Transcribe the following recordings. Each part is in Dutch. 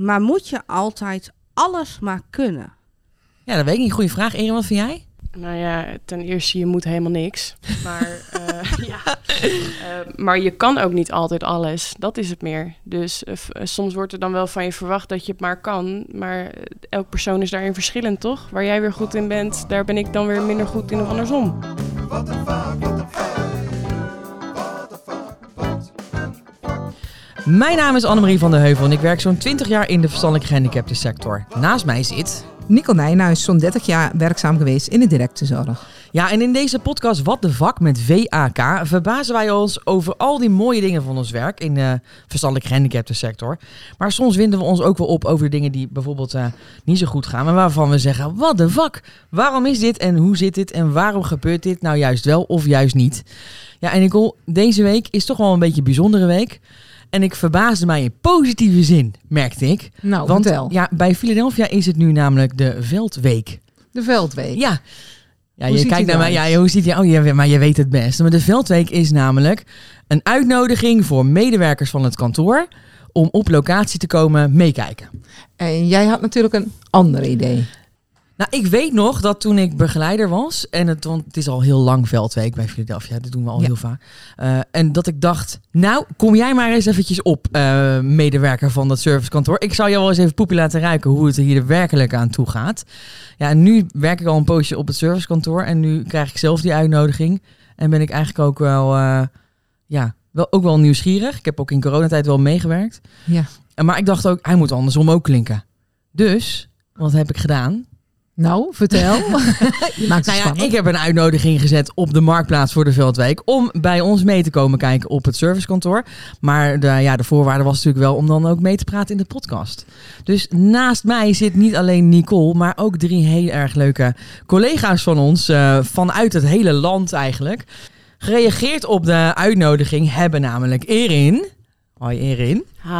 Maar moet je altijd alles maar kunnen? Ja, dat weet ik niet. Goeie vraag. Erin, wat vind jij? Nou ja, ten eerste, je moet helemaal niks. Maar, uh, ja. Uh, maar je kan ook niet altijd alles. Dat is het meer. Dus uh, soms wordt er dan wel van je verwacht dat je het maar kan. Maar elk persoon is daarin verschillend, toch? Waar jij weer goed in bent, daar ben ik dan weer minder goed in of andersom. What the fuck, what the fuck? Mijn naam is Annemarie van der Heuvel en ik werk zo'n 20 jaar in de verstandelijk gehandicapte sector. Naast mij zit... Nicole Nijnhuis, zo'n 30 jaar werkzaam geweest in de directe zorg. Ja, en in deze podcast Wat de Vak met VAK verbazen wij ons over al die mooie dingen van ons werk in de verstandelijk gehandicapte sector. Maar soms winden we ons ook wel op over dingen die bijvoorbeeld uh, niet zo goed gaan. Maar waarvan we zeggen, wat de vak? Waarom is dit en hoe zit dit en waarom gebeurt dit nou juist wel of juist niet? Ja, en Nicole, deze week is toch wel een beetje een bijzondere week. En ik verbaasde mij in positieve zin, merkte ik. Nou, Want vertel. ja, bij Philadelphia is het nu namelijk de Veldweek. De Veldweek? Ja. Ja, Hoe je kijkt naar mij. Ja, hoe ziet je? Oh, ja, maar je weet het best. Maar de Veldweek is namelijk een uitnodiging voor medewerkers van het kantoor om op locatie te komen meekijken. En jij had natuurlijk een ander idee. Nou, ik weet nog dat toen ik begeleider was, en het, want het is al heel lang Veldweek bij Philadelphia, dat doen we al Ja. heel vaak. eh, en dat ik dacht, nou, kom jij maar eens eventjes op, eh, medewerker van dat servicekantoor. Ik zal jou wel eens even poepie laten ruiken hoe het er hier werkelijk aan toe gaat. Ja, en nu werk ik al een poosje op het servicekantoor en nu krijg ik zelf die uitnodiging. En ben ik eigenlijk ook wel, eh, ja, wel, ook wel nieuwsgierig. Ik heb ook in coronatijd wel meegewerkt. Ja. Maar ik dacht ook, hij moet andersom ook klinken. Dus, wat heb ik gedaan? Nou, vertel. je maakt het Nou ja, ik heb een uitnodiging gezet op de marktplaats voor de Veldweek om bij ons mee te komen kijken op het servicekantoor. Maar de, ja, de voorwaarde was natuurlijk wel om dan ook mee te praten in de podcast. Dus naast mij zit niet alleen Nicole, maar ook drie heel erg leuke collega's van ons eh, vanuit het hele land eigenlijk. Gereageerd op de uitnodiging hebben namelijk Erin. Hoi Erin. Hi,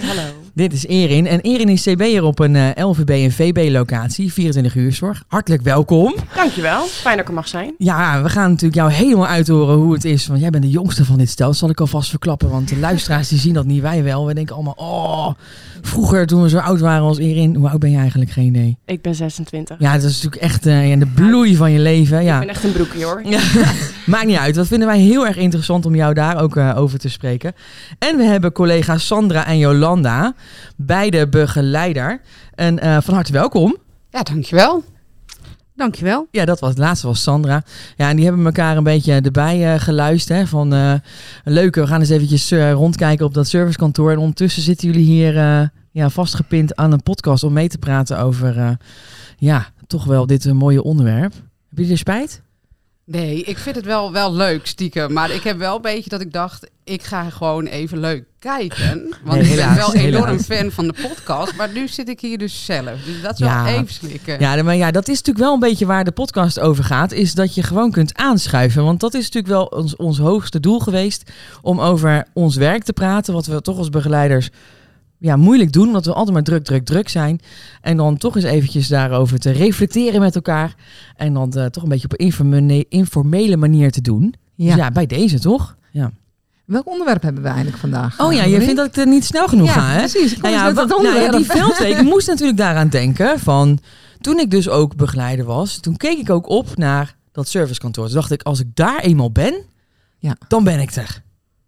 hallo. Dit is Erin. En Erin is CB'er op een eh, LVB en VB locatie, 24 uur zorg. Hartelijk welkom. Dankjewel, fijn dat ik er mag zijn. Ja, we gaan natuurlijk jou helemaal uithoren hoe het is. Want jij bent de jongste van dit stel. Dat zal ik alvast verklappen. Want de luisteraars die zien dat niet, wij wel. We denken allemaal, oh, vroeger toen we zo oud waren als Erin. Hoe oud ben je eigenlijk? Geen idee. Ik ben 26. Ja, dat is natuurlijk echt eh, de bloei van je leven. Ik Ja. ben echt een broekje hoor. Ja, maakt niet uit. Dat vinden wij heel erg interessant om jou daar ook eh, over te spreken. En we hebben collega's Sandra en Jolanda, beide begeleider. En eh, van harte welkom. Ja, dankjewel. Dankjewel. Ja, dat was het laatste was Sandra. Ja, en die hebben elkaar een beetje erbij eh, geluisterd. Hè, van eh leuk, we gaan eens eventjes eh, rondkijken op dat servicekantoor. En ondertussen zitten jullie hier eh, ja, vastgepind aan een podcast om mee te praten over eh, ja, toch wel dit mooie onderwerp. Heb je er spijt? Nee, ik vind het wel, wel leuk, stiekem. Maar ik heb wel een beetje dat ik dacht, ik ga gewoon even leuk kijken. Want Nee, ik ben helaas, wel enorm fan van de podcast. Maar nu zit ik hier dus zelf. Dus dat is Ja. wel even slikken. Ja, maar ja, dat is natuurlijk wel een beetje waar de podcast over gaat. Is dat je gewoon kunt aanschuiven. Want dat is natuurlijk wel ons, ons hoogste doel geweest. Om over ons werk te praten. Wat we toch als begeleiders ja, moeilijk doen. Omdat we altijd maar druk, druk, druk zijn. En dan toch eens eventjes daarover te reflecteren met elkaar. En dan eh, toch een beetje op een informele, informele manier te doen. Ja. Dus ja, bij deze toch? Ja. Welk onderwerp hebben we eigenlijk vandaag? Oh ja, je vindt dat ik er niet snel genoeg ja, ga, hè? precies. Nou ja, wat- nou ja, die veldweek ik moest natuurlijk daaraan denken van toen ik dus ook begeleider was, toen keek ik ook op naar dat servicekantoor. Toen dacht ik, als ik daar eenmaal ben, Ja. dan ben ik er.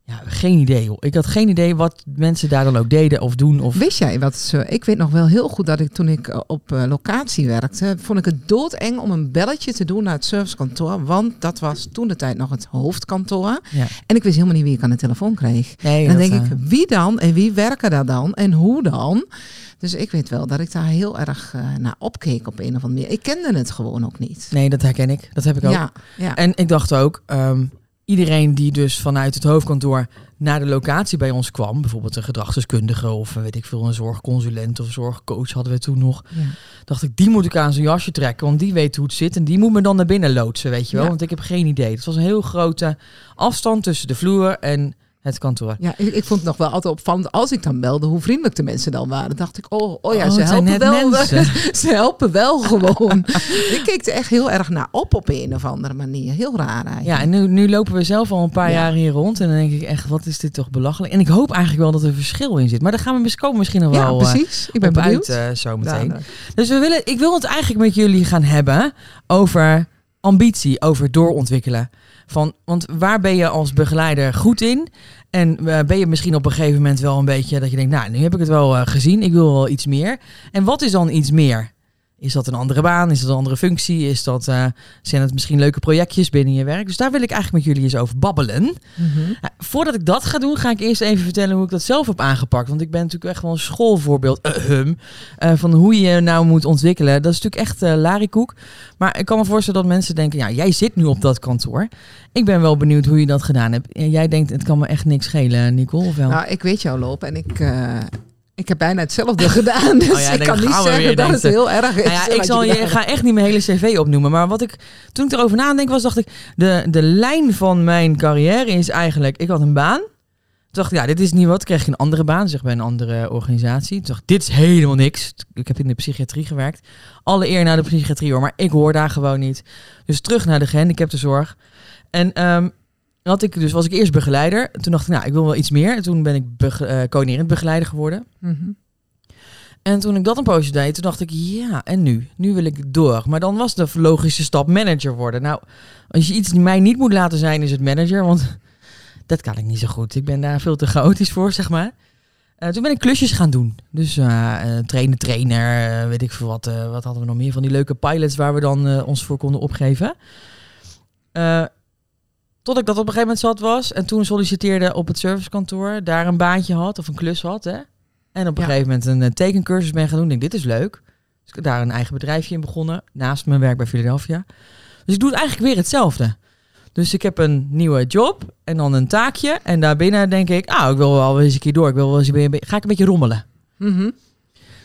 Ja, geen idee joh. Ik had geen idee wat mensen daar dan ook deden of doen. Of... Wist jij wat ze... Ik weet nog wel heel goed dat ik toen ik eh, op eh, locatie werkte... vond ik het doodeng om een belletje te doen naar het servicekantoor. Want dat was toen de tijd nog het hoofdkantoor. Ja. En ik wist helemaal niet wie ik aan de telefoon kreeg. Nee, En dan denk eh, ik, wie dan en wie werken daar dan en hoe dan? Dus ik weet wel dat ik daar heel erg naar opkeek op een of andere manier. Ik kende het gewoon ook niet. Nee, dat herken ik. Dat heb ik ook. Ja, ja. En ik dacht ook, ehm, iedereen die dus vanuit het hoofdkantoor naar de locatie bij ons kwam, bijvoorbeeld een gedragsdeskundige of eh, weet ik veel, een zorgconsulent of zorgcoach hadden we toen nog, ja. dacht ik, die moet ik aan zijn jasje trekken, want die weet hoe het zit en die moet me dan naar binnen loodsen, weet je wel, Ja. want ik heb geen idee. Het was een heel grote afstand tussen de vloer en het kantoor. Ja, ik, ik vond het nog wel altijd opvallend als ik dan belde hoe vriendelijk de mensen dan waren. dacht ik, oh, oh ja, Oh, ze, het zijn helpen wel, ze helpen wel gewoon. ik keek er echt heel erg naar op op een of andere manier. Heel raar eigenlijk. Ja, en nu, nu lopen we zelf al een paar Ja. jaar hier rond. En dan denk ik echt, wat is dit toch belachelijk. En ik hoop eigenlijk wel dat er verschil in zit. Maar daar gaan we mis- komen misschien nog Ja, wel eh, precies. Ik ben benieuwd. uit eh, zo meteen. Dus we willen, ik wil het eigenlijk met jullie gaan hebben over ambitie, over doorontwikkelen. Van, want waar ben je als begeleider goed in? En eh, ben je misschien op een gegeven moment wel een beetje dat je denkt, nou, nu heb ik het wel eh, gezien, ik wil wel iets meer. En wat is dan iets meer? Is dat een andere baan? Is dat een andere functie? Is dat, eh, zijn het misschien leuke projectjes binnen je werk? Dus daar wil ik eigenlijk met jullie eens over babbelen. Mhm. Ja, voordat ik dat ga doen, ga ik eerst even vertellen hoe ik dat zelf heb aangepakt. Want ik ben natuurlijk echt wel een schoolvoorbeeld eh, hum, eh, van hoe je nou moet ontwikkelen. Dat is natuurlijk echt eh larikoek. Maar ik kan me voorstellen dat mensen denken, ja, jij zit nu op dat kantoor. Ik ben wel benieuwd hoe je dat gedaan hebt. En jij denkt, het kan me echt niks schelen, Nicole, of wel? Nou, ik weet jouw loop en ik, eh, ik heb bijna hetzelfde gedaan. Dus Oh ja, ik kan niet weer, zeggen dat het heel erg is. Nou ja, ik, zal, je je, ik ga echt niet mijn hele cv opnoemen. Maar wat ik, toen ik erover nadenk was, dacht ik... De, de lijn van mijn carrière is eigenlijk... Ik had een baan. Toen dacht ik, ja, dit is niet wat. Kreeg ik een andere baan, zeg bij een andere organisatie. Toen dacht ik, dit is helemaal niks. Ik heb in de psychiatrie gewerkt. Alle eer naar de psychiatrie hoor, maar ik hoor daar gewoon niet. Dus terug naar de gehandicaptenzorg. En ehm, had ik, dus was ik eerst begeleider. Toen dacht ik, nou, ik wil wel iets meer. En toen ben ik bege- eh, coördinerend begeleider geworden. Mhm. En toen ik dat een poosje deed, toen dacht ik, ja, en nu? Nu wil ik door. Maar dan was de logische stap manager worden. Nou, als je iets mij niet moet laten zijn, is het manager. Want dat kan ik niet zo goed. Ik ben daar veel te chaotisch voor, zeg maar. Eh, toen ben ik klusjes gaan doen. Dus eh eh, trainen, trainer, eh, weet ik veel wat. eh, wat hadden we nog meer van die leuke pilots waar we dan eh, ons voor konden opgeven. Tot ik dat op een gegeven moment zat was. En toen solliciteerde op het servicekantoor. Daar een baantje had of een klus had. Hè? En op een Ja. gegeven moment een eh, tekencursus ben gaan doen. Ik denk, dit is leuk. Dus ik heb daar een eigen bedrijfje in begonnen. Naast mijn werk bij Philadelphia. Dus ik doe het eigenlijk weer hetzelfde. Dus ik heb een nieuwe job en dan een taakje. En daarbinnen denk ik, ah, ik wil wel eens een keer door. Ik wil wel eens een beetje, ga ik een beetje rommelen. Mhm.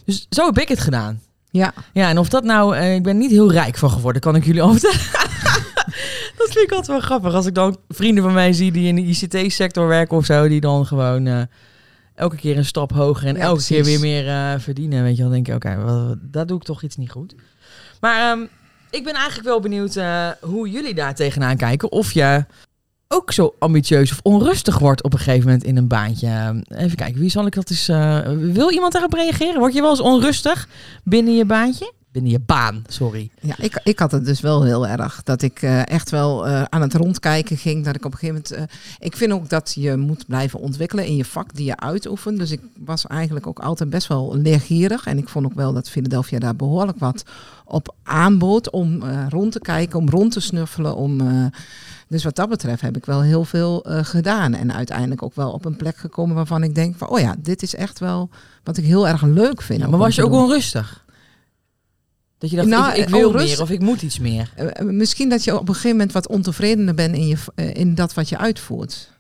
Dus zo heb ik het gedaan. Ja, Ja, en of dat nou, eh, ik ben niet heel rijk van geworden, kan ik jullie vertellen. dat vind ik altijd wel grappig. Als ik dan vrienden van mij zie die in de ICT-sector werken of zo, die dan gewoon eh, elke keer een stap hoger en Ja, elke keer weer meer eh, verdienen. Weet je, dan denk ik, oké, daar doe ik toch iets niet goed. Maar ehm, ik ben eigenlijk wel benieuwd eh, hoe jullie daar tegenaan kijken. Of je ook zo ambitieus of onrustig wordt op een gegeven moment in een baantje. Even kijken, wie zal ik dat eens... wil iemand daarop reageren? Word je wel eens onrustig binnen je baantje? Binnen je baan, sorry. ja ik, ik had het dus wel heel erg. Dat ik eh, echt wel eh, aan het rondkijken ging. Dat ik op een gegeven moment... eh, ik vind ook dat je moet blijven ontwikkelen in je vak die je uitoefent. Dus ik was eigenlijk ook altijd best wel leergierig. En ik vond ook wel dat Philadelphia daar behoorlijk wat op aanbood. Om rond te kijken, om rond te snuffelen. Om, dus wat dat betreft heb ik wel heel veel gedaan. En uiteindelijk ook wel op een plek gekomen waarvan ik denk van... Oh ja, dit is echt wel wat ik heel erg leuk vind. Ja, maar was je ook onrustig? Dat je dacht, Nou, ik, ik eh, wil onrust- meer of ik moet iets meer. Eh, eh, misschien dat je op een gegeven moment wat ontevredener bent in, je, in dat wat je uitvoert.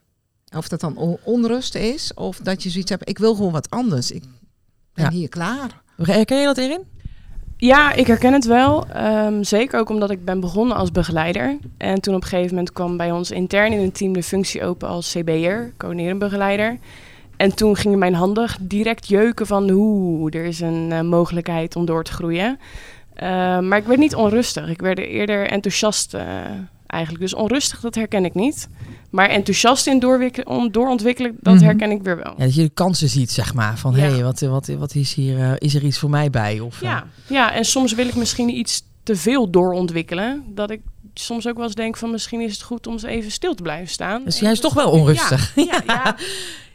Of dat dan onrust is, of dat je zoiets hebt, ik wil gewoon wat anders. Ik ben Ja. hier klaar. Herken je dat erin? Ja, ik herken het wel. Ehm, zeker ook omdat ik ben begonnen als begeleider. En toen op een gegeven moment kwam bij ons intern in het team de functie open als CB'er, coördinerend begeleider. En toen gingen mijn handen direct jeuken van hoe er is een mogelijkheid om door te groeien. Eh, maar ik werd niet onrustig. Ik werd eerder enthousiast eh, eigenlijk. Dus onrustig, dat herken ik niet. Maar enthousiast in om doorontwikkelen, dat Mhm. herken ik weer wel. Ja, dat je de kansen ziet, zeg maar. Van, Ja. hé, hey, wat, wat, wat is hier... eh, is er iets voor mij bij? Of, Ja, ja, en soms wil ik misschien iets te veel doorontwikkelen. Dat ik soms ook wel eens denk van misschien is het goed om eens even stil te blijven staan. Dus En jij is toch wel onrustig. Ja, ja, ja,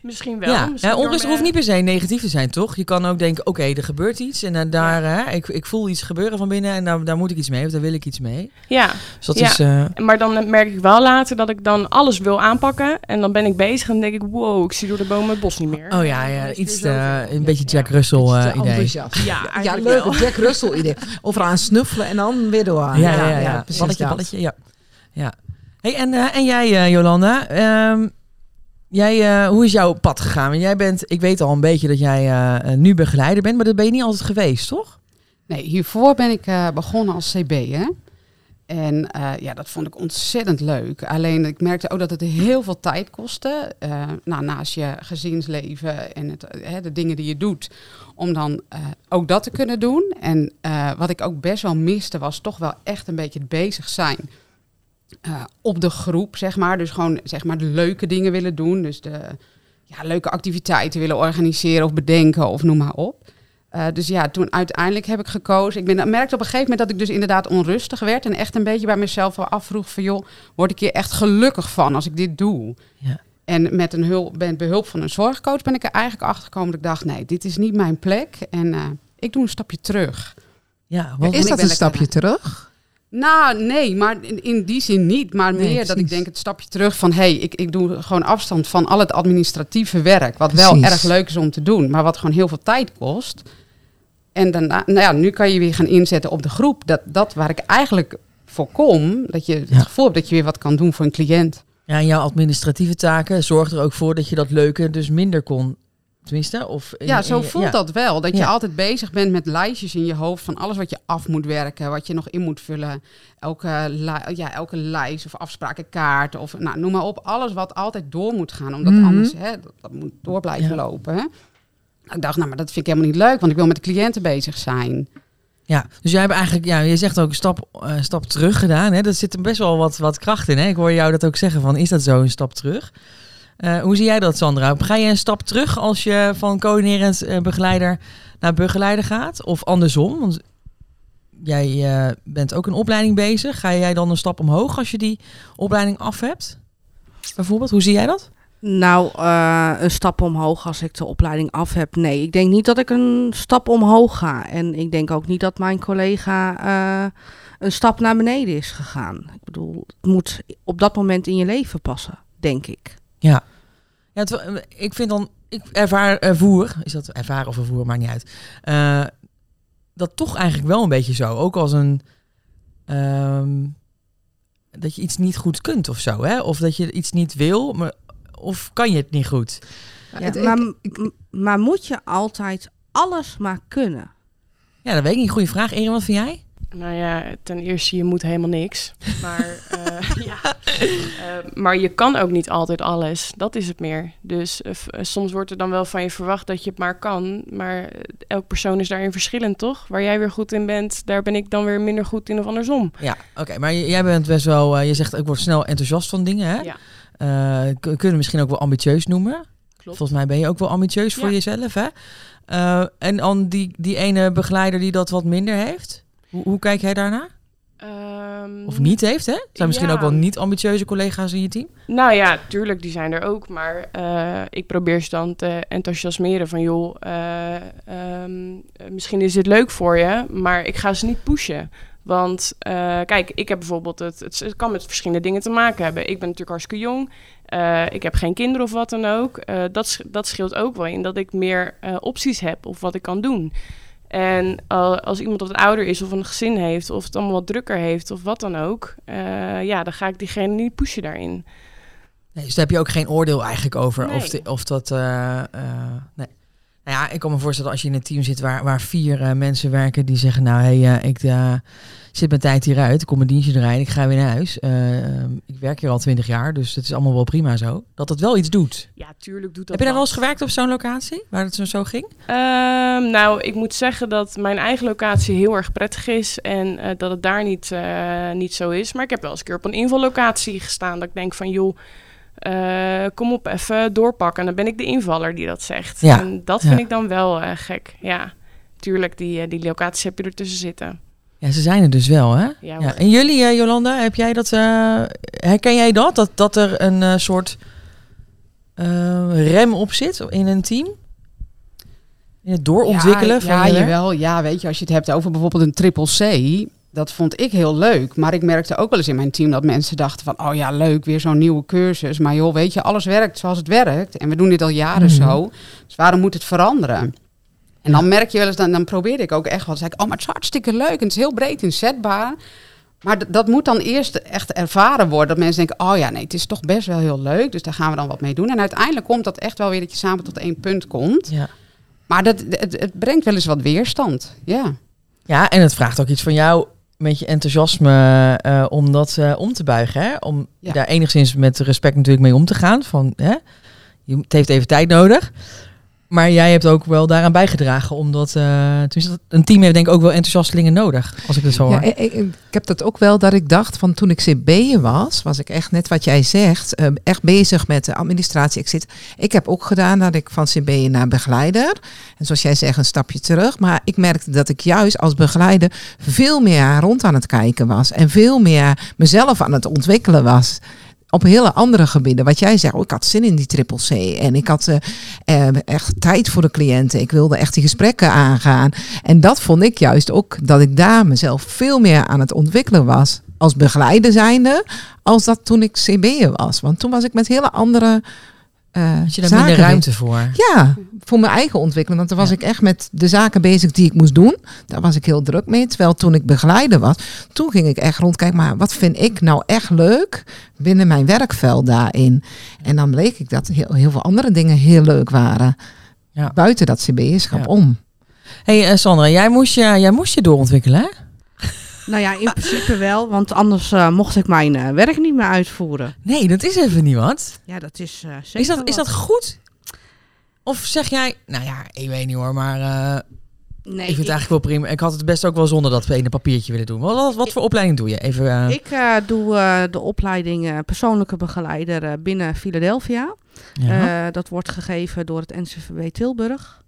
misschien wel. ja, Misschien ja mijn- hoeft niet per se negatief te zijn, toch? Je kan ook denken, oké, er gebeurt iets. En eh, daar, hè, ik, ik voel iets gebeuren van binnen. En daar, daar moet ik iets mee. Of daar wil ik iets mee. Ja, Dus dat Ja. is... eh, maar dan merk ik wel later dat ik dan alles wil aanpakken. En dan ben ik bezig en dan denk ik, wow, ik zie door de bomen het bos niet meer. oh ja, ja iets zover. een beetje Ja. Jack Russell Beetje eh, idee. Ja, Ja, leuk, Jack Russell idee. Overal aan snuffelen en dan weer door. Ja, ja, ja. ja, precies balletje, balletje, ja. ja. Hey, en, eh, en jij, eh, Jolanda, ehm, jij, eh, hoe is jouw pad gegaan? Want jij bent, ik weet al een beetje dat jij eh, nu begeleider bent, maar dat ben je niet altijd geweest, toch? Nee, hiervoor ben ik eh, begonnen als CB. Hè? En ja, dat vond ik ontzettend leuk. Alleen ik merkte ook dat het heel veel tijd kostte. nou, naast je gezinsleven en het, de dingen die je doet. Om dan ook dat te kunnen doen. En wat ik ook best wel miste was toch wel echt een beetje het bezig zijn. Eh, op de groep, zeg maar. Dus gewoon zeg maar de leuke dingen willen doen. Dus de ja, leuke activiteiten willen organiseren of bedenken of noem maar op. Eh, dus ja, toen uiteindelijk heb ik gekozen. Ik ben, merkte op een gegeven moment dat ik dus inderdaad onrustig werd. En echt een beetje bij mezelf afvroeg van... joh, word ik hier echt gelukkig van als ik dit doe? Ja. En met, een hulp, met behulp van een zorgcoach ben ik er eigenlijk achter gekomen... dat ik dacht, nee, dit is niet mijn plek. En eh, ik doe een stapje terug. Ja, Is ben dat een stapje terug? Nou, nee, maar in, in die zin niet. Maar Nee, meer dat ik denk het stapje terug van... hé, hey, ik, ik doe gewoon afstand van al het administratieve werk... wat wel erg leuk is om te doen, maar wat gewoon heel veel tijd kost. En daarna, nou ja, nu kan je weer gaan inzetten op de groep. Dat, dat waar ik eigenlijk voor kom, dat je het Ja. gevoel hebt dat je weer wat kan doen voor een cliënt. Ja, en jouw administratieve taken zorgden er ook voor dat je dat leuke dus minder kon. Tenminste, of in- Ja, zo voelt ja. dat wel. Dat je altijd bezig bent met lijstjes in je hoofd van alles wat je af moet werken, wat je nog in moet vullen. Elke, ja, elke lijst of afsprakenkaart of nou, noem maar op. Alles wat altijd door moet gaan, omdat Mhm. anders hè, dat, dat moet door blijven Ja. lopen. Hè. Ik dacht, nou, maar dat vind ik helemaal niet leuk, want ik wil met de cliënten bezig zijn. Ja, dus jij hebt eigenlijk, ja, je zegt ook een stap, eh, stap terug gedaan. Hè? Dat zit er best wel wat, wat kracht in. Hè? Ik hoor jou dat ook zeggen van, is dat zo een stap terug? Eh, hoe zie jij dat, Sandra? Ga je een stap terug als je van coördinerend eh, begeleider naar begeleider gaat? Of andersom? Want jij eh, bent ook een opleiding bezig. Ga jij dan een stap omhoog als je die opleiding af hebt? Bijvoorbeeld, hoe zie jij dat? Nou, een stap omhoog als ik de opleiding af heb. Nee, ik denk niet dat ik een stap omhoog ga. En ik denk ook niet dat mijn collega een stap naar beneden is gegaan. Ik bedoel, het moet op dat moment in je leven passen, denk ik. Ja, ja het- eh, ik vind dan, ik ervaar ervoer, is dat ervaren of ervoer, maakt niet uit. Eh, dat toch eigenlijk wel een beetje zo. Ook als een, ehm, dat je iets niet goed kunt of zo, hè? Of dat je iets niet wil, maar, of kan je het niet goed? Ja, het- maar, ik- maar moet je altijd alles maar kunnen? Ja, dat weet ik niet. Goeie vraag. Erin, wat vind jij? Nou ja, ten eerste, je moet helemaal niks. Maar, eh, ja. Eh, maar je kan ook niet altijd alles. Dat is het meer. Dus eh, soms wordt er dan wel van je verwacht dat je het maar kan. Maar elk persoon is daarin verschillend, toch? Waar jij weer goed in bent, daar ben ik dan weer minder goed in of andersom. Ja, oké. maar jij bent best wel, je zegt ik word snel enthousiast van dingen, hè? Ja. Eh, kunnen we misschien ook wel ambitieus noemen. Klopt. Volgens mij ben je ook wel ambitieus voor Ja. jezelf, hè? Eh, en dan die, die ene begeleider die dat wat minder heeft. Hoe, hoe kijk jij daarnaar? Ehm, Of niet heeft, hè? Zijn misschien ook wel niet ambitieuze collega's in je team? Nou ja, tuurlijk, die zijn er ook. Maar eh, ik probeer ze dan te enthousiasmeren van... joh, eh, ehm, eh, misschien is dit leuk voor je, maar ik ga ze niet pushen. Want kijk, ik heb bijvoorbeeld... Het, het, het kan met verschillende dingen te maken hebben. Ik ben natuurlijk hartstikke jong. Ik heb geen kinderen of wat dan ook. Dat, dat scheelt ook wel in dat ik meer opties heb of wat ik kan doen. En als iemand wat ouder is of een gezin heeft... of het allemaal wat drukker heeft of wat dan ook... eh, ja, dan ga ik diegene niet pushen daarin. Nee, dus daar heb je ook geen oordeel eigenlijk over. Of, de- of dat. eh, eh, nee. Nou ja, ik kan me voorstellen als je in een team zit waar, waar vier eh, mensen werken die zeggen: Nou, hey, eh, ik eh, zit mijn tijd hieruit, ik kom mijn dienstje erin, ik ga weer naar huis. Ik werk hier al twintig jaar, dus het is allemaal wel prima zo. Dat het wel iets doet. Ja, tuurlijk doet dat heb je daar wel eens gewerkt op zo'n locatie waar het zo, zo ging? Ehm, nou, ik moet zeggen dat mijn eigen locatie heel erg prettig is en dat het daar niet, niet zo is. Maar ik heb wel eens een keer op een invallocatie gestaan dat ik denk van joh, eh, kom op, even doorpakken. En dan ben ik de invaller die dat zegt. Ja, En dat ja. vind ik dan wel eh, gek. Ja, tuurlijk, die, eh, die locaties heb je ertussen zitten. Ja, ze zijn er dus wel, hè? Ja. En jullie, eh, Jolanda, heb jij dat, eh, herken jij dat? dat? Dat er een eh, soort eh, rem op zit in een team? In het doorontwikkelen ja, van ja, jawel. Ja, weet je, als je het hebt over bijvoorbeeld een triple C, dat vond ik heel leuk. Maar ik merkte ook wel eens in mijn team dat mensen dachten van, oh ja, leuk, weer zo'n nieuwe cursus. Maar joh, weet je, alles werkt zoals het werkt. En we doen dit al jaren Mhm. zo. Dus waarom moet het veranderen? En dan merk je wel eens, dan, dan probeerde ik ook echt wat. Dan zei ik, oh, maar het is hartstikke leuk en het is heel breed inzetbaar. Maar dat moet dan eerst echt ervaren worden. Dat mensen denken, oh ja, nee, het is toch best wel heel leuk. Dus daar gaan we dan wat mee doen. En uiteindelijk komt dat echt wel weer dat je samen tot één punt komt. Ja. Maar dat, het, het brengt wel eens wat weerstand. Ja. ja, en het vraagt ook iets van jou met je enthousiasme eh, om dat eh, om te buigen. Hè? Om Ja. daar enigszins met respect natuurlijk mee om te gaan. Van, hè? Je, het heeft even tijd nodig. Maar jij hebt ook wel daaraan bijgedragen. Omdat eh, een team heeft denk ik ook wel enthousiastelingen nodig. Als ik het zo hoor. Ja, ik, ik, ik heb dat ook wel dat ik dacht van toen ik CB'er was, was ik echt net wat jij zegt, eh, echt bezig met de administratie. Ik, zit, ik heb ook gedaan dat ik van CB'er naar begeleider. En zoals jij zegt, een stapje terug. Maar ik merkte dat ik juist als begeleider veel meer rond aan het kijken was. En veel meer mezelf aan het ontwikkelen was. Op hele andere gebieden. Wat jij zegt, oh, ik had zin in die triple C. En ik had eh, eh, echt tijd voor de cliënten. Ik wilde echt die gesprekken aangaan. En dat vond ik juist ook dat ik daar mezelf veel meer aan het ontwikkelen was. Als begeleider zijnde, als dat toen ik CB'er was. Want toen was ik met hele andere eh Had je daar minder ruimte voor? Ja, voor mijn eigen ontwikkeling. Want dan was Ja. ik echt met de zaken bezig die ik moest doen. Daar was ik heel druk mee. Terwijl toen ik begeleider was, toen ging ik echt rondkijken. Maar wat vind ik nou echt leuk binnen mijn werkveld daarin? En dan bleek ik dat heel, heel veel andere dingen heel leuk waren. Ja. Buiten dat CB'erschap Ja. om. hey, eh, Sandra, jij moest, je, jij moest je doorontwikkelen, hè? Nou ja, in principe wel, want anders eh, mocht ik mijn eh, werk niet meer uitvoeren. Nee, dat is even niet wat. Ja, dat is eh zeker Is dat, is dat goed? Of zeg jij, nou ja, ik weet niet hoor, maar Nee, ik vind het eigenlijk wel prima. Ik had het best ook wel zonder dat ene papiertje willen doen. Wat, wat, wat voor opleiding doe je? Even, Ik doe de opleiding persoonlijke begeleider binnen Philadelphia. ja. Dat wordt gegeven door het NCVB Tilburg.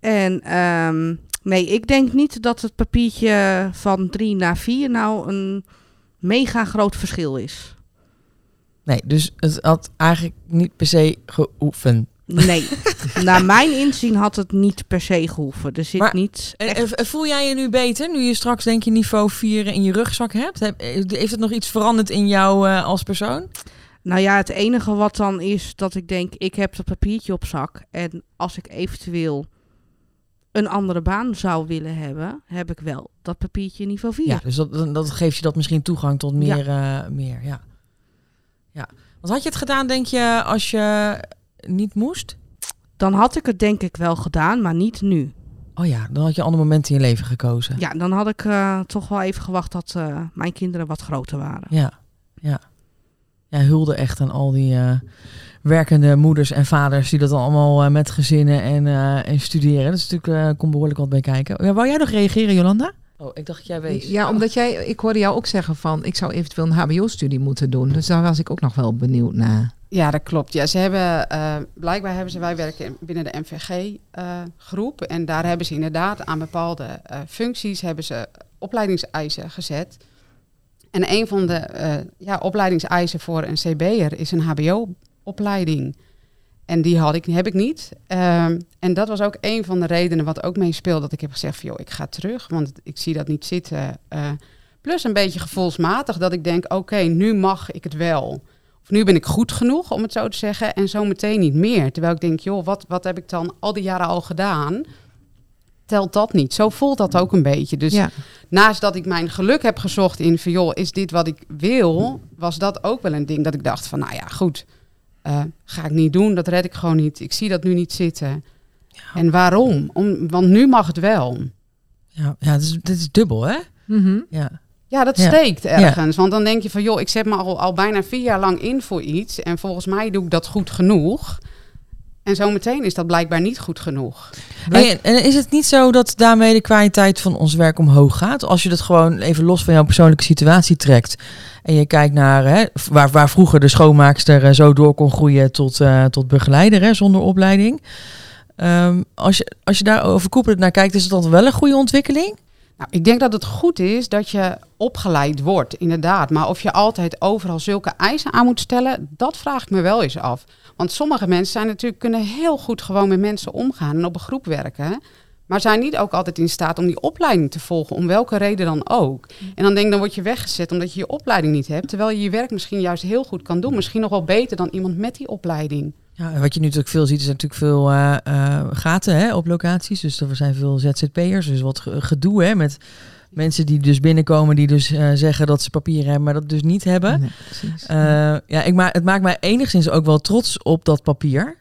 En ehm, nee, ik denk niet dat het papiertje van drie naar vier nou een mega groot verschil is. nee, dus het had eigenlijk niet per se geoefend. Nee, naar mijn inzien had het niet per se gehoeven. Er zit Maar- niet En, echt- en voel jij je nu beter, nu je straks denk je niveau 4 in je rugzak hebt? Heb- Heeft het nog iets veranderd in jou eh, als persoon? Nou ja, het enige wat dan is dat ik denk, ik heb dat papiertje op zak. En als ik eventueel een andere baan zou willen hebben, heb ik wel dat papiertje niveau 4. Ja, dus dat, dat- geeft je dat misschien toegang tot meer. eh, meer ja. ja. Want had je het gedaan, denk je, als je niet moest? Dan had ik het denk ik wel gedaan, maar niet nu. Oh ja, dan had je andere momenten in je leven gekozen. Ja, dan had ik eh, toch wel even gewacht dat eh, mijn kinderen wat groter waren. Ja, ja. Ja, hulde echt aan al die eh, werkende moeders en vaders die dat dan allemaal eh, met gezinnen en, eh, en studeren. Dat is natuurlijk, eh, komt behoorlijk wat bij kijken. Ja, wou jij nog reageren, Jolanda? Oh, ik dacht dat jij wees. Ja, omdat jij, ik hoorde jou ook zeggen van, ik zou eventueel een HBO-studie moeten doen. Dus daar was ik ook nog wel benieuwd naar. Ja, dat klopt. Ja, ze hebben, eh, blijkbaar hebben ze, wij werken in- binnen de MVG-groep. en daar hebben ze inderdaad aan bepaalde eh, functies hebben ze opleidingseisen gezet. En een van de eh, ja, opleidingseisen voor een CB'er is een HBO-opleiding. En die had ik, heb ik niet. Ehm, en dat was ook een van de redenen wat ook meespeelde. Dat ik heb gezegd joh, ik ga terug. Want ik zie dat niet zitten. Eh, plus een beetje gevoelsmatig dat ik denk, oké, nu mag ik het wel. Of nu ben ik goed genoeg, om het zo te zeggen. En zo meteen niet meer. Terwijl ik denk, joh, wat, wat heb ik dan al die jaren al gedaan? Telt dat niet? Zo voelt dat ook een beetje. Dus ja. naast dat ik mijn geluk heb gezocht in van joh, is dit wat ik wil, was dat ook wel een ding dat ik dacht van nou ja, goed, eh, ga ik niet doen, dat red ik gewoon niet. Ik zie dat nu niet zitten. En waarom? Om, want nu mag het wel. Ja, ja dit, is, dit is dubbel, hè? Mhm. Ja. Ja, dat Ja. steekt ergens. Want dan denk je van joh, ik zet me al, al bijna vier jaar lang in voor iets en volgens mij doe ik dat goed genoeg. En zometeen is dat blijkbaar niet goed genoeg. Hey, en, is het niet zo dat daarmee de kwaliteit van ons werk omhoog gaat? Als je het gewoon even los van jouw persoonlijke situatie trekt. En je kijkt naar hè, waar, waar vroeger de schoonmaakster eh, zo door kon groeien tot, eh, tot begeleider hè, zonder opleiding. Ehm, als, je, als je daar overkoepelend naar kijkt, is het dan wel een goede ontwikkeling? Nou, ik denk dat het goed is dat je opgeleid wordt, inderdaad. Maar of je altijd overal zulke eisen aan moet stellen, dat vraag ik me wel eens af. Want sommige mensen zijn natuurlijk, kunnen heel goed gewoon met mensen omgaan en op een groep werken. Maar zijn niet ook altijd in staat om die opleiding te volgen, om welke reden dan ook. En dan denk ik, dan word je weggezet omdat je je opleiding niet hebt. Terwijl je je werk misschien juist heel goed kan doen. Misschien nog wel beter dan iemand met die opleiding. Ja, en wat je nu natuurlijk veel ziet, is natuurlijk veel eh, eh, gaten hè, op locaties. Dus er zijn veel ZZP'ers, dus wat ge- gedoe hè, met mensen die dus binnenkomen, die dus eh, zeggen dat ze papieren hebben, maar dat dus niet hebben. Nee, precies. Ja, ik ma het maakt mij enigszins ook wel trots op dat papier.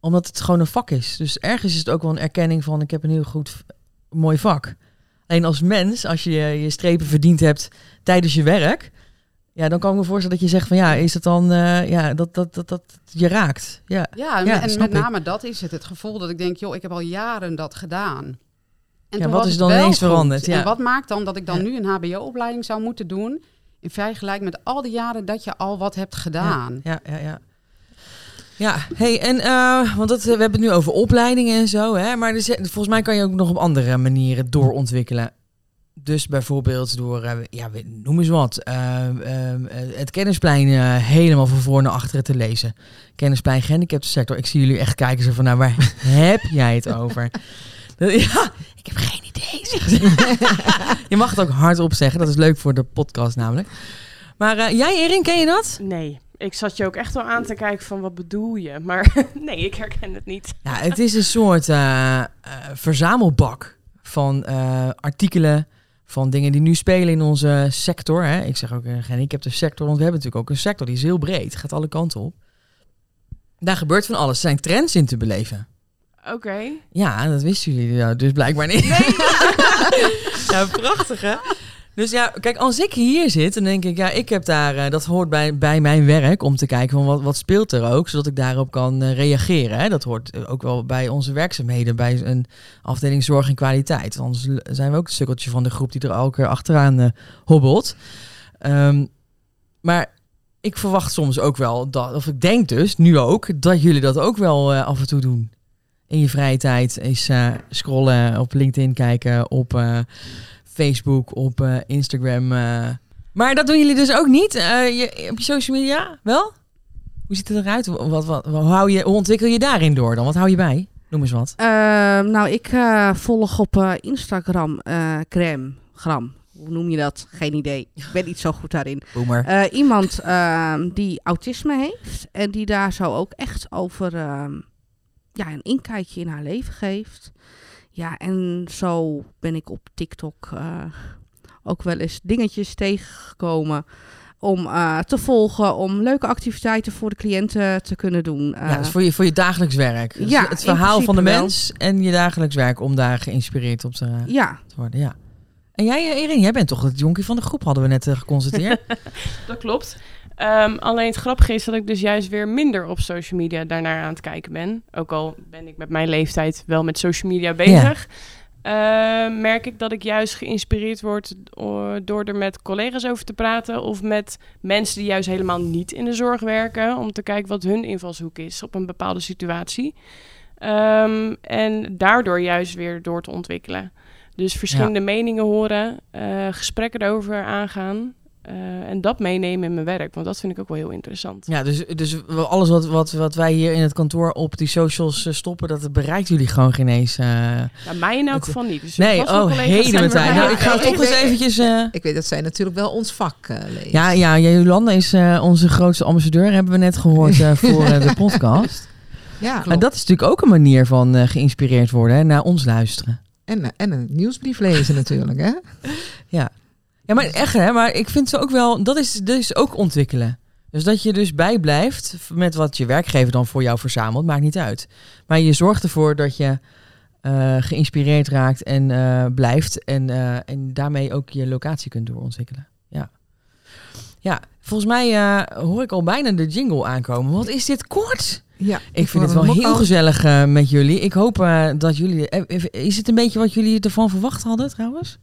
Omdat het gewoon een vak is. Dus ergens is het ook wel een erkenning van ik heb een heel goed, mooi vak. Alleen als mens, als je je strepen verdiend hebt tijdens je werk, ja, dan kan ik me voorstellen dat je zegt van ja, is het dan eh, ja, dat, dat, dat, dat je raakt. Ja. Ja, Ja, en met ik. name dat is het. Het gevoel dat ik denk, joh, ik heb al jaren dat gedaan. En Ja, wat is dan ineens veranderd? Ja. En wat maakt dan dat ik dan Ja. nu een hbo-opleiding zou moeten doen... in vergelijking met al die jaren dat je al wat hebt gedaan? Ja, ja, ja. Ja, hey, en eh, want dat, we hebben het nu over opleidingen en zo, hè? Maar er volgens mij kan je ook nog op andere manieren doorontwikkelen. Dus bijvoorbeeld door, eh, ja, noem eens wat, eh, eh, eh, het kennisplein eh, helemaal van voor naar achteren te lezen. Kennisplein gehandicaptensector. Ik zie jullie echt kijken zo van, nou, waar heb jij het over? Dat- Ja, ik heb geen idee. je mag het ook hardop zeggen, dat is leuk voor de podcast namelijk. Maar eh, jij, Erin, ken je dat? Nee, ik zat je ook echt wel aan te kijken van wat bedoel je? Maar nee, ik herken het niet. Ja, het is een soort verzamelbak van eh, artikelen, van dingen die nu spelen in onze sector. Hè. Ik zeg ook uh, gehandicapte sector, want we hebben natuurlijk ook een sector die is heel breed, gaat alle kanten op. Daar gebeurt van alles. Er zijn trends in te beleven. Oké. Ja, dat wisten jullie dus blijkbaar niet. ja, prachtig hè? Dus ja, kijk, als ik hier zit, dan denk ik, ja, ik heb daar, eh, dat hoort bij, bij mijn werk om te kijken van wat, wat speelt er ook, zodat ik daarop kan eh, reageren. Hè? Dat hoort eh, ook wel bij onze werkzaamheden, bij een afdeling zorg en kwaliteit. Anders zijn we ook het sukkeltje van de groep die er elke keer achteraan hobbelt. Ehm, maar ik verwacht soms ook wel, dat, of ik denk dus nu ook, dat jullie dat ook wel af en toe doen in je vrije tijd is scrollen, op LinkedIn kijken, op Facebook, op eh, Instagram. eh. Maar dat doen jullie dus ook niet? Eh, je, op je social media wel? Hoe ziet het eruit? Wat, wat, wat, hoe, hou je, hoe ontwikkel je daarin door dan? Wat hou je bij? Noem eens wat. Ehm, nou, ik volg op Instagram crème, gram. Hoe noem je dat? Geen idee. Ik ben niet zo goed daarin. Iemand ehm, die autisme heeft en die daar zo ook echt over ehm, ja, een inkijkje in haar leven geeft. Ja, en zo ben ik op TikTok eh, ook wel eens dingetjes tegengekomen om eh, te volgen, om leuke activiteiten voor de cliënten te kunnen doen. ja, Eh, dus voor je, voor je dagelijks werk. Dus ja, het verhaal van de wel. mens en je dagelijks werk om daar geïnspireerd op te, ja, te worden. Ja. En jij, Erin, jij bent toch het jonkie van de groep, hadden we net geconstateerd. Dat klopt. Ehm, alleen het grappige is dat ik dus juist weer minder op social media daarnaar aan het kijken ben. Ook al ben ik met mijn leeftijd wel met social media bezig. Ehm, merk ik dat ik juist geïnspireerd word door er met collega's over te praten. Of met mensen die juist helemaal niet in de zorg werken. Om te kijken wat hun invalshoek is op een bepaalde situatie. Ehm, en daardoor juist weer door te ontwikkelen. Dus verschillende meningen horen, eh, gesprekken erover aangaan. Eh, en dat meenemen in mijn werk. Want dat vind ik ook wel heel interessant. Ja, dus, dus alles wat, wat, wat wij hier in het kantoor op die socials eh, stoppen, dat bereikt jullie gewoon geen eens. eh. Ja, mij in elk geval niet. Dus Nee, oh, heden met Nou, ik ga toch eens weet- eventjes... eh, Ik weet dat zij natuurlijk wel ons vak eh lezen. Ja, ja, Jolanda is eh, onze grootste ambassadeur, hebben we net gehoord eh, voor de podcast. ja. En dat is natuurlijk ook een manier van eh, geïnspireerd worden, hè, naar ons luisteren. En, en een nieuwsbrief lezen natuurlijk, hè? Ja, maar echt hè, maar ik vind ze ook wel, dat is dus ook ontwikkelen. Dus dat je dus bijblijft met wat je werkgever dan voor jou verzamelt, maakt niet uit. Maar je zorgt ervoor dat je eh, geïnspireerd raakt en eh, blijft en, eh, en daarmee ook je locatie kunt doorontwikkelen. Ja, ja volgens mij hoor ik al bijna de jingle aankomen. Wat is dit kort? Ja, Ik vind het wel heel gezellig met jullie. Ik hoop dat jullie... Is het een beetje wat jullie ervan verwacht hadden trouwens?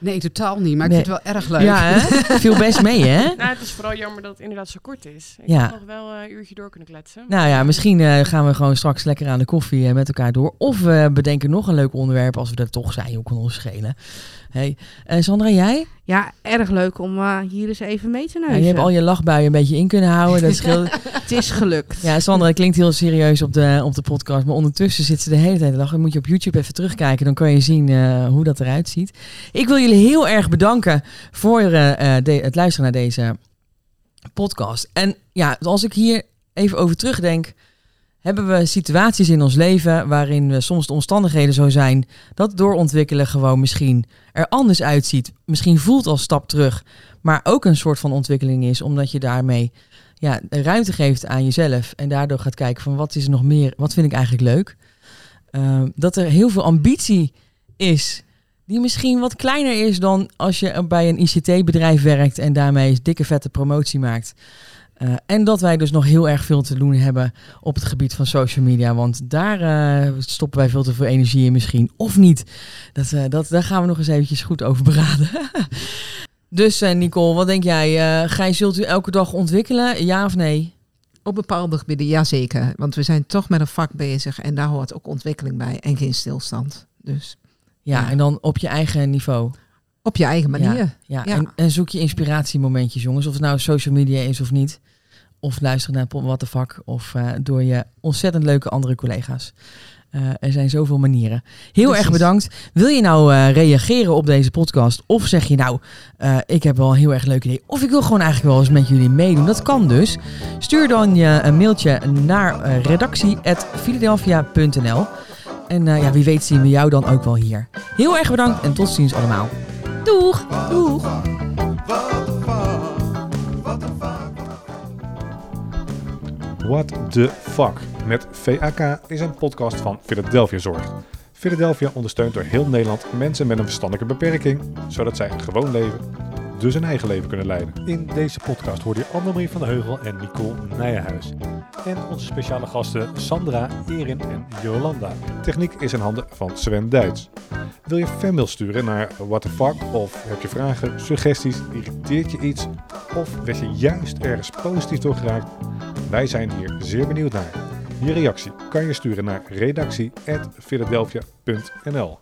Nee, totaal niet. Maar ik Nee. vind het wel erg leuk. Ja, hè? Viel best mee, hè? Nou, het is vooral jammer dat het inderdaad zo kort is. Ik Ja. had nog wel eh, een uurtje door kunnen kletsen. Nou ja, misschien eh, gaan we gewoon straks lekker aan de koffie eh, met elkaar door. Of we bedenken nog een leuk onderwerp als we er toch zijn. Hoe kan ons schelen? Hey. eh, Sandra, jij? ja, erg leuk om eh, hier eens even mee te Ja, neuzen. je hebt al je lachbuien een beetje in kunnen houden. Dat scheelt. Het is gelukt. Ja, Sandra klinkt heel serieus op de, op de podcast. Maar ondertussen zit ze de hele tijd te lachen. Dan moet je op YouTube even terugkijken. Dan kan je zien eh, hoe dat eruit ziet. Ik wil jullie heel erg bedanken voor de- het luisteren naar deze podcast. En ja, als ik hier even over terugdenk. Hebben we situaties in ons leven waarin we soms de omstandigheden zo zijn dat doorontwikkelen gewoon misschien er anders uitziet. Misschien voelt als stap terug, maar ook een soort van ontwikkeling is, omdat je daarmee ja, ruimte geeft aan jezelf en daardoor gaat kijken van wat is er nog meer, wat vind ik eigenlijk leuk. Ehm, dat er heel veel ambitie is die misschien wat kleiner is dan als je bij een ICT-bedrijf werkt en daarmee dikke vette promotie maakt. Uh, en dat wij dus nog heel erg veel te doen hebben op het gebied van social media. Want daar uh, stoppen wij veel te veel energie in misschien. Of niet. Dat, uh, dat, daar gaan we nog eens eventjes goed over beraden. dus Nicole, wat denk jij? Gij zult u elke dag ontwikkelen? Ja of nee? Op bepaalde gebieden, jazeker. Want we zijn toch met een vak bezig. En daar hoort ook ontwikkeling bij. En geen stilstand. Dus, ja, ja. en dan op je eigen niveau. Op je eigen manier. Ja, ja. En, en, zoek je inspiratiemomentjes, jongens. Of het nou social media is of niet. Of luisteren naar What the Fuck. Of uh, door je ontzettend leuke andere collega's. Uh, er zijn zoveel manieren. Heel Precies. erg bedankt. Wil je nou uh, reageren op deze podcast? Of zeg je nou, ik heb wel een heel erg leuk idee. Of ik wil gewoon eigenlijk wel eens met jullie meedoen. Dat kan dus. Stuur dan je een mailtje naar redactie.philadelphia.nl En ja, wie weet zien we jou dan ook wel hier. Heel erg bedankt en tot ziens allemaal. Doeg! Doeg! What the Fuck met VAK is een podcast van Philadelphia Zorg. Philadelphia ondersteunt door heel Nederland mensen met een verstandelijke beperking, zodat zij een gewoon leven, dus een eigen leven kunnen leiden. In deze podcast hoorde je Annemarie van de Heugel en Nicole Nijenhuis. En onze speciale gasten Sandra, Erin en Jolanda. Techniek is in handen van Sven Duits. Wil je fanmail sturen naar What of heb je vragen, suggesties, irriteert je iets of werd je juist ergens positief door geraakt? Wij zijn hier zeer benieuwd naar. Je reactie kan je sturen naar redactie.philadelphia.nl